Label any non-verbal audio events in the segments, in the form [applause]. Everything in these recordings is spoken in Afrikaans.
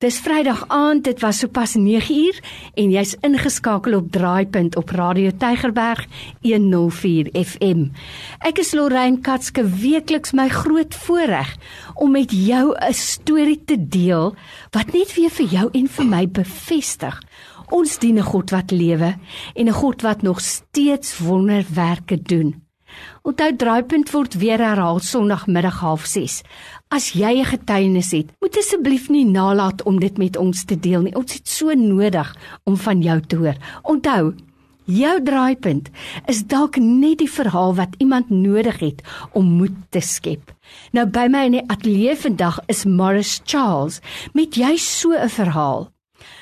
Dis Vrydag aand, dit was sopas 9uur en jy's ingeskakel op Draaipunt op Radio Tygerberg 104 FM. Ek is Lorraine Katske, weekliks my groot voorreg om met jou 'n storie te deel wat net weer vir jou en vir my bevestig. Ons dien 'n God wat lewe en 'n God wat nog steeds wonderwerke doen. Onthou Draaipunt word weer herhaal Sondagmiddag 06:30. As jy 'n getuienis het, moet asseblief nie nalat om dit met ons te deel nie. Ons het so nodig om van jou te hoor. Onthou, jou draaipunt is dalk net die verhaal wat iemand nodig het om moed te skep. Nou by my in die ateljee vandag is Morris Charles met jy so 'n verhaal.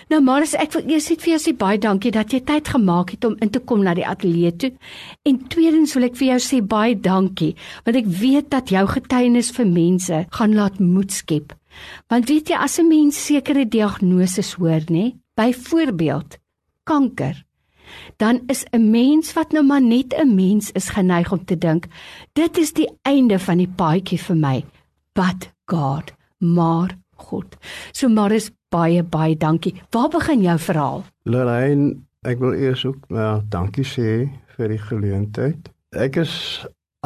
Nou Maris, ek wil eers net vir jou sê baie dankie dat jy tyd gemaak het om in te kom na die ateljee toe. En tweedens wil ek vir jou sê baie dankie want ek weet dat jou getuienis vir mense gaan laat moed skep. Want weet jy as 'n mens sekere diagnoses hoor, nê? Byvoorbeeld kanker. Dan is 'n mens wat nou maar net 'n mens is geneig om te dink, dit is die einde van die paadjie vir my. But God, maar God. So Maris, baie baie dankie. Waar begin jou verhaal? Lorraine, ek wil eers ook nou dankie sê vir die geleentheid. Ek is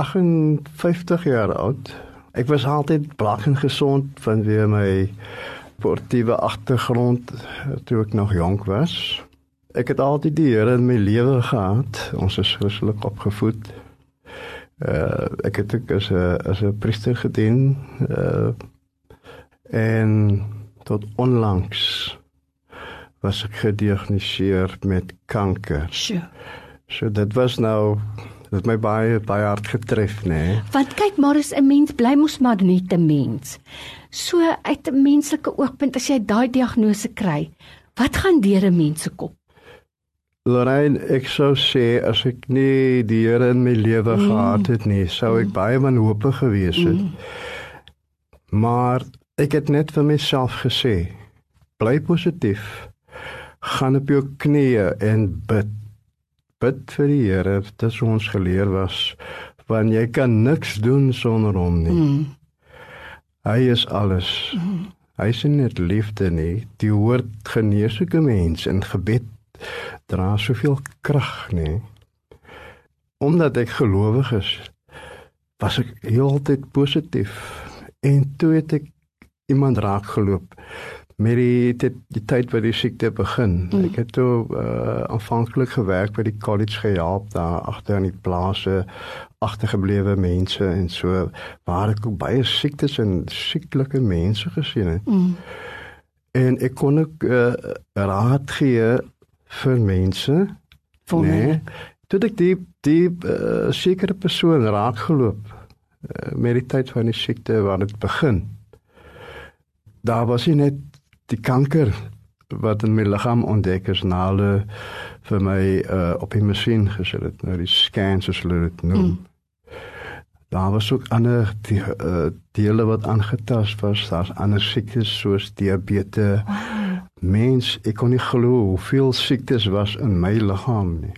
58 jaar oud. Ek was altyd blank en gesond vanweë my sportiewe agtergrond toe ek nog jonk was. Ek het altyd die Here in my lewe gehad. Ons is Christelik opgevoed. Uh ek het ook as 'n as 'n priester gedien. Uh en tot onlangs was ek gediagnoseer met kanker. Sjoe. So dit was nou dit my baie baie hard getref, nê. Nee. Want kyk maar as 'n mens bly mos maar net 'n mens. So uit 'n menslike oogpunt as jy daai diagnose kry, wat gaan deur 'n mens se kop? Lorraine, ek sou sê as ek nie die Here in my lewe mm. gehad het nie, sou ek mm. baie wanhoopig gewees het. Mm. Maar Ek het net vir myself gesê, bly positief. Gaan op jou knieë en bid. Bid vir die Here, dit is ons geleer was, want jy kan niks doen sonder hom nie. Mm. Hy is alles. Mm. Hy is net liefde nie. Die woord geneesike mens en gebed dra soveel krag, nê. Omdat ek gelowig is, was ek heeltyd positief. En toe het ek iemand raak geloop met die die, die tyd wat die siekte begin. Mm. Ek het toe uh, aanvanklik gewerk by die college gehelp daar agter in die plase agtergeblewe mense en so waar ek ook baie siektes en sieklike mense gesien het. Mm. En ek kon ook uh, raad gee vir mense. Nee. Toe ek die die uh, sekere persoon raak geloop uh, met die tyd van die siekte waar dit begin daar was nie net die kanker wat in my liggaam ontdek is na hulle vir my uh, op die masjien gesit het nou die scans as hulle dit noem. Mm. Daar was ook ander die uh, dele wat aangetast was, daar's ander siektes soos diabetes. Wow. Mens, ek kon nie glo hoeveel siektes was in my liggaam nie.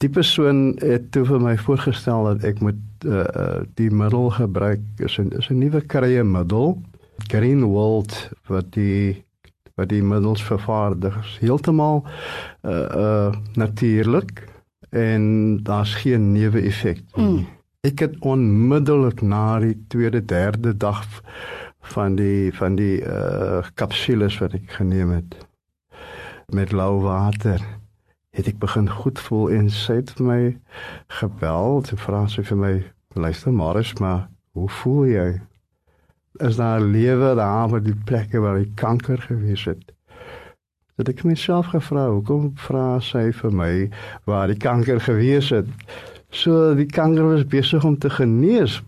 Die persoon het toe vir my voorgestel dat ek moet uh, uh, die middel gebruik, is 'n is 'n nuwe krye middel Greenwald wat die wat die middels vervaardig is heeltemal uh uh natuurlik en daar's geen neeweffek nie. Mm. Ek het onmiddellik na die tweede derde dag van die van die uh kapsules wat ek geneem het met lauw water het ek begin goed voel en sy het vir my gebel te vra sy vir my luister Marius maar hoe voel jy is daar lewe daar by die plekke waar hy kanker gewees het. Dat ek myself gevra, hoekom vra sy vir my waar die kanker gewees het? So die kanker was besig om te genees,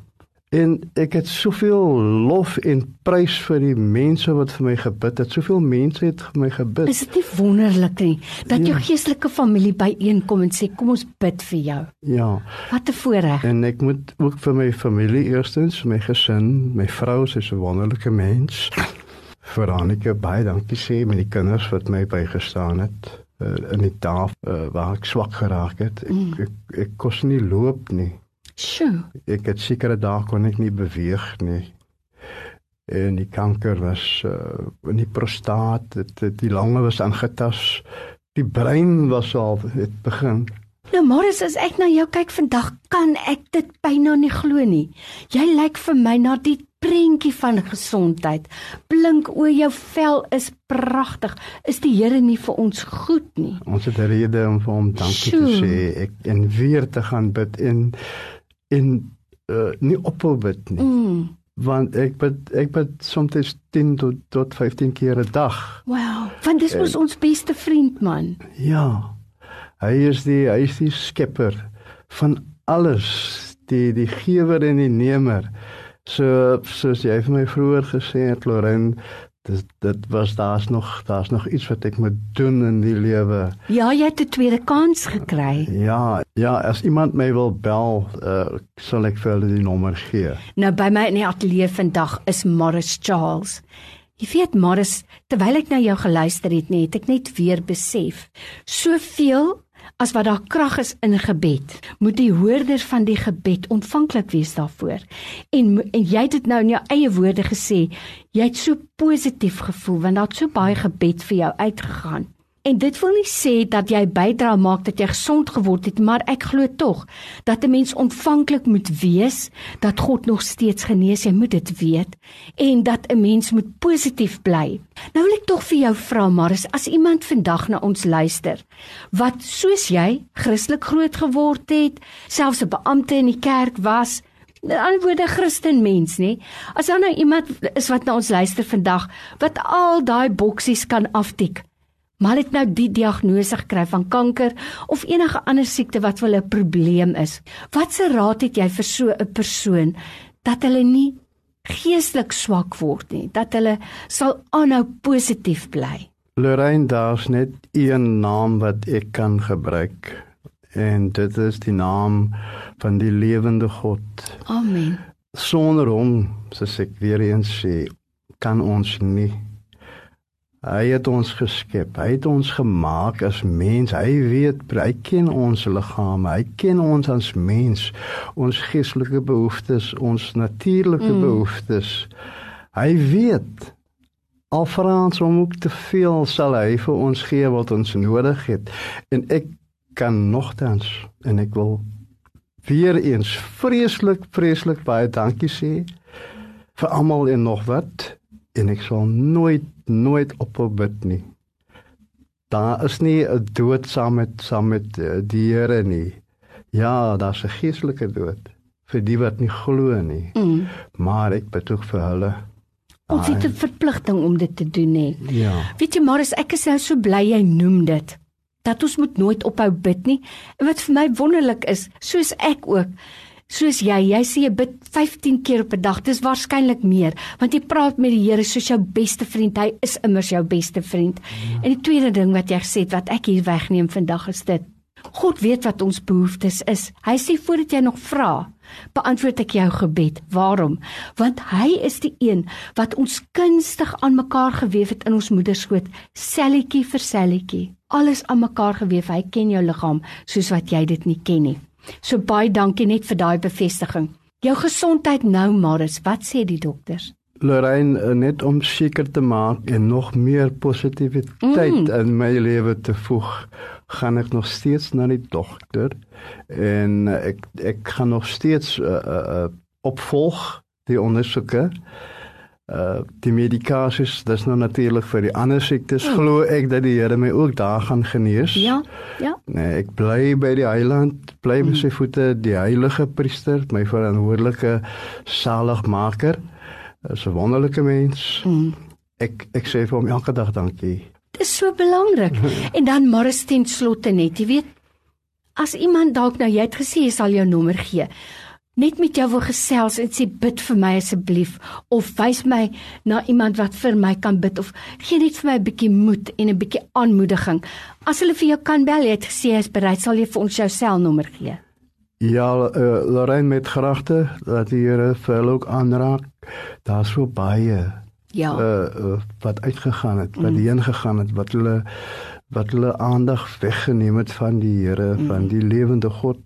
En ek het soveel lof en prys vir die mense wat vir my gebid het. Soveel mense het vir my gebid. Is dit nie wonderlik nie dat ja. jou geestelike familie byeenkom en sê kom ons bid vir jou? Ja. Wat 'n voorreg. En ek moet ook vir my familie eerstens, my gesin, my vrou, sy is 'n wonderlike mens. Veronica, baie dankie sê met die kinders wat my bygestaan het uh, in die dae uh, waar ek swak geraak het. Ek mm. ek, ek kos nie loop nie. Sjoe. Ek het sekere dae kon ek nie beweeg nie. en die kanker was uh, in die prostaat, dit, dit die longe was aangetast. Die brein was al het begin. Nou Morris, as ek na jou kyk vandag, kan ek dit byna nie glo nie. Jy lyk vir my na die prentjie van gesondheid. Blink o, jou vel is pragtig. Is die Here nie vir ons goed nie? Ons het 'n rede om vir hom dankie Sjoe. te sê. Ek en weer te gaan bid en en uh, nie ophou bid nie. Mm. Want ek bid ek bid soms 10 tot tot 15 keer 'n dag. Wow, want dis mos ons beste vriend man. Ja. Hy is die hy is die skepper van alles, die die gewer en die nemer. So soos jy vir my vroeër gesê het Lorraine, dit dit was daar's nog daar's nog iets wat ek moet doen in die lewe. Ja, jy het 'n tweede kans gekry. Ja, ja, as iemand my wil bel, uh, sal ek vir hulle die nommer gee. Nou by my in die ateljee vandag is Morris Charles. Jy weet Morris, terwyl ek na jou geluister het, net ek net weer besef, soveel as wat daar krag is in gebed, moet die hoorder van die gebed ontvanklik wees daarvoor. En en jy het dit nou in jou eie woorde gesê, jy het so positief gevoel want daar het so baie gebed vir jou uitgegaan. En dit wil nie sê dat jy bydra maak dat jy gesond geword het, maar ek glo tog dat 'n mens ontvanklik moet wees dat God nog steeds genees, jy moet dit weet en dat 'n mens moet positief bly. Nou wil ek tog vir jou vra, Maris, as iemand vandag na ons luister wat soos jy Christelik groot geword het, selfs 'n beampte in die kerk was, 'n antwoorde Christen mens, nê? As dan nou iemand is wat na ons luister vandag wat al daai boksies kan aftik maar het nou die diagnose gekry van kanker of enige ander siekte wat vir hulle 'n probleem is. Watse raad het jy vir so 'n persoon dat hulle nie geestelik swak word nie, dat hulle sal aanhou positief bly? Lorraine, daar's net een naam wat ek kan gebruik en dit is die naam van die lewende God. Amen. Sonder hom, soos ek weer eens sê, kan ons nie Hy het ons geskep. Hy het ons gemaak as mens. Hy weet, hy ken ons liggame. Hy ken ons as mens, ons geestelike behoeftes, ons natuurlike mm. behoeftes. Hy weet. Al vra ons om ook te veel, sal hy vir ons gee wat ons nodig het. En ek kan nogtans en ek wil weer eens vreeslik vreeslik baie dankie sê vir almal en nog wat en ek sal nooit nooit ophou bid nie. Daar is nie 'n dood saam met saam met uh, die Here nie. Ja, daar's 'n geestelike dood vir die wat nie glo nie. Mm. Maar ek bid ook vir hulle. Ons het 'n verpligting om dit te doen hè. Ja. Weet jy Marius, ek is nou so bly jy noem dit dat ons moet nooit ophou bid nie. En wat vir my wonderlik is, soos ek ook soos jy, jy sê jy bid 15 keer op 'n dag. Dis waarskynlik meer, want jy praat met die Here soos jou beste vriend. Hy is immers jou beste vriend. Ja. En die tweede ding wat jy gesê het wat ek hier wegneem vandag is dit. God weet wat ons behoeftes is. Hy sê voordat jy nog vra, beantwoord ek jou gebed. Waarom? Want hy is die een wat ons kunstig aan mekaar gewewe het in ons moederskoot, selletjie vir selletjie. Alles aan mekaar gewewe. Hy ken jou liggaam soos wat jy dit nie ken nie. So baie dankie net vir daai bevestiging. Jou gesondheid nou, Maris, wat sê die dokters? Lorraine, eh, net om seker te maak en nog meer positiwiteit mm. in my lewe te voeg, gaan ek nog steeds na die dokter en eh, ek ek gaan nog steeds uh, uh, opvolg die ondersoeke uh die medikasies dis nou natuurlik vir die ander siektes hmm. glo ek dat die Here my ook daar gaan genees. Ja. Ja. Nee, ek bly by die heiland, bly by hmm. sy voete, die heilige priester, my verantwoordelike saligmaker. Is 'n wonderlike mens. Hmm. Ek ek sê vir hom elke dag dankie. Dis so belangrik. [laughs] en dan Morris ten slotte net, jy weet, as iemand dalk nou jy het gesê jy sal jou nommer gee net met jou wil gesels en sê bid vir my asseblief of wys my na iemand wat vir my kan bid of gee net vir my 'n bietjie moed en 'n bietjie aanmoediging. As hulle vir jou kan bel, jy het gesê jy is bereid, sal jy vir ons jou selnommer gee. Ja, uh, Lorraine met gragte dat die Here vir hulle ook aanraak. Daar's so baie ja. Uh, uh, wat uitgegaan het, wat mm. heen gegaan het, wat hulle wat hulle aandag weggeneem het van die Here, mm. van die lewende God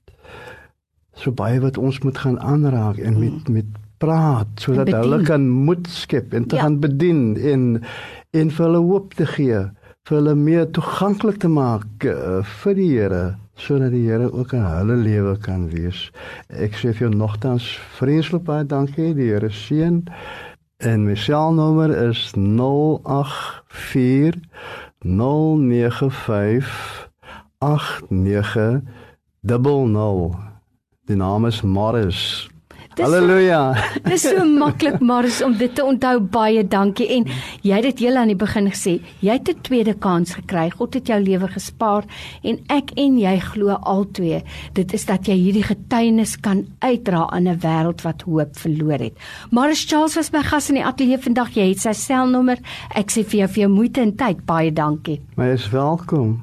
so baie wat ons moet gaan aanraak en met mm. met praat sodat hulle kan moed skep en te Ja. gaan bedien en en vir hulle hoop te gee, vir hulle meer toeganklik te maak uh, vir die Here sodat die Here ook in hulle lewe kan wees. Ek sê vir jou nogtans vreeslik baie dankie. Die Here seën. En my selnommer is 084 095 8900. Die naam is Morris. Dis Halleluja. [laughs] Dis so maklik Marius om dit te onthou. Baie dankie. En jy het dit heel aan die begin gesê. Jy het 'n tweede kans gekry. God het jou lewe gespaar en ek en jy glo albei. Dit is dat jy hierdie getuienis kan uitdra aan 'n wêreld wat hoop verloor het. Marius Charles was my gas in die ateljee vandag. Jy het sy selnommer. Ek sê vir jou vir jou moeite en tyd. Baie dankie. Maar jy is welkom.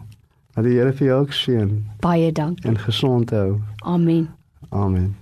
Dat die Here vir jou ook seën Baie dankie. en gesond hou. Amen. Oh, Amen.